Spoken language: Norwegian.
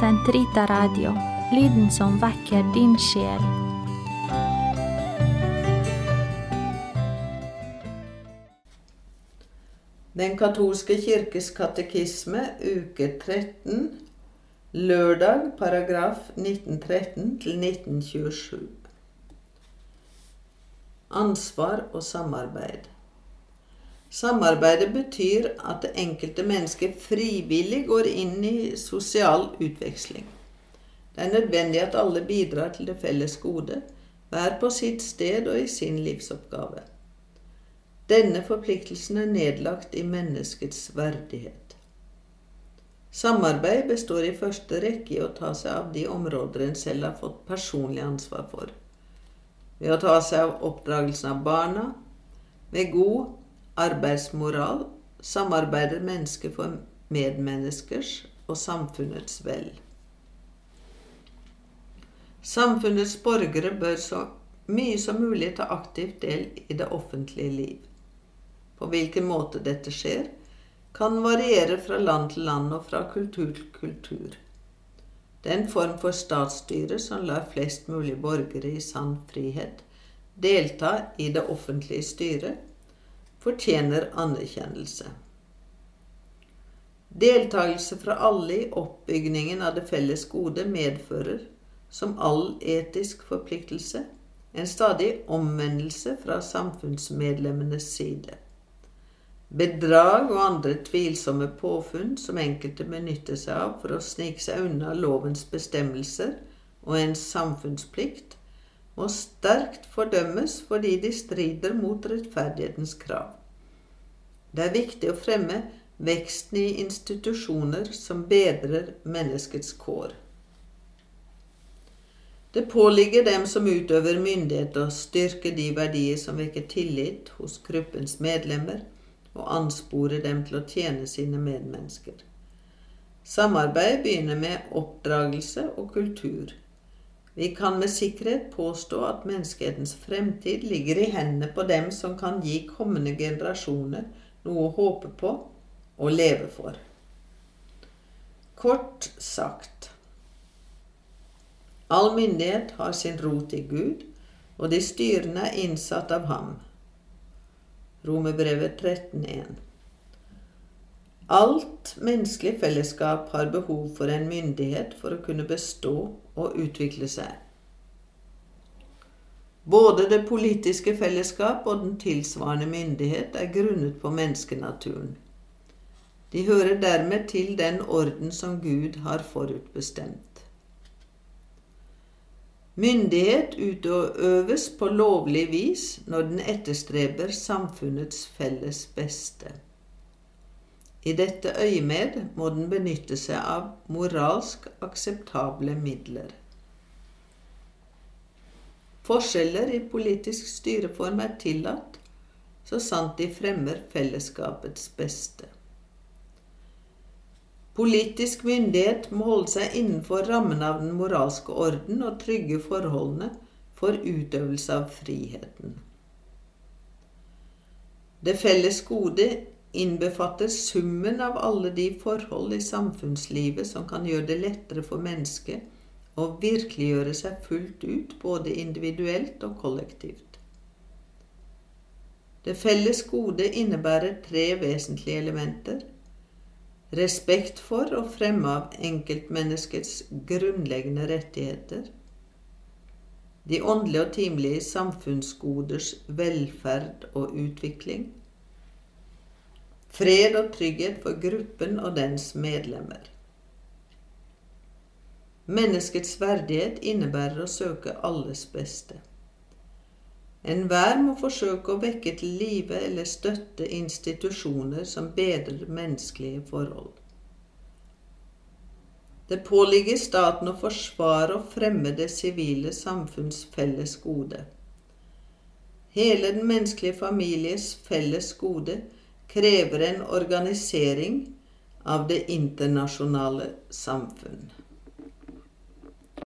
Sentrita Radio, lyden som vekker din sjel. Den katolske kirkes katekisme, uke 13, lørdag, paragraf 1913 til 1927. Ansvar og samarbeid. Samarbeidet betyr at det enkelte mennesket frivillig går inn i sosial utveksling. Det er nødvendig at alle bidrar til det felles gode, hver på sitt sted og i sin livsoppgave. Denne forpliktelsen er nedlagt i menneskets verdighet. Samarbeid består i første rekke i å ta seg av de områder en selv har fått personlig ansvar for. Ved å ta seg av oppdragelsen av barna, ved god arbeidsmoral, samarbeider mennesket for medmenneskers og samfunnets vel. Samfunnets borgere bør så mye som mulig ta aktivt del i det offentlige liv. På hvilken måte dette skjer, kan variere fra land til land og fra kultur til kultur. Den form for statsstyre som lar flest mulig borgere i sann frihet delta i det offentlige styret, fortjener anerkjennelse. Deltakelse fra alle i oppbygningen av det felles gode medfører, som all etisk forpliktelse, en stadig omvendelse fra samfunnsmedlemmenes side. Bedrag og andre tvilsomme påfunn som enkelte benytter seg av for å snike seg unna lovens bestemmelser og ens samfunnsplikt, må sterkt fordømmes fordi de strider mot rettferdighetens krav. Det er viktig å fremme veksten i institusjoner som bedrer menneskets kår. Det påligger dem som utøver myndighet, å styrke de verdier som vekker tillit hos gruppens medlemmer, og anspore dem til å tjene sine medmennesker. Samarbeid begynner med oppdragelse og kultur. Vi kan med sikkerhet påstå at menneskehetens fremtid ligger i hendene på dem som kan gi kommende generasjoner noe å håpe på og leve for. Kort sagt All myndighet har sin rot i Gud, og de styrende er innsatt av ham. Romerbrevet 13,1. Alt menneskelig fellesskap har behov for en myndighet for å kunne bestå og utvikle seg. Både det politiske fellesskap og den tilsvarende myndighet er grunnet på menneskenaturen. De hører dermed til den orden som Gud har forutbestemt. Myndighet utøves på lovlig vis når den etterstreber samfunnets felles beste. I dette øyemed må den benytte seg av moralsk akseptable midler. Forskjeller i politisk styreform er tillatt så sant de fremmer fellesskapets beste. Politisk myndighet må holde seg innenfor rammen av den moralske orden og trygge forholdene for utøvelse av friheten. Det felles gode innbefatter summen av alle de forhold i samfunnslivet som kan gjøre det lettere for mennesket å virkeliggjøre seg fullt ut, både individuelt og kollektivt. Det felles gode innebærer tre vesentlige elementer. Respekt for og fremme av enkeltmenneskets grunnleggende rettigheter, de åndelige og timelige samfunnsgoders velferd og utvikling, fred og trygghet for gruppen og dens medlemmer. Menneskets verdighet innebærer å søke alles beste. Enhver må forsøke å vekke til live eller støtte institusjoner som bedrer menneskelige forhold. Det påligger staten å forsvare og fremme det sivile samfunns felles gode. Hele den menneskelige families felles gode krever en organisering av det internasjonale samfunn.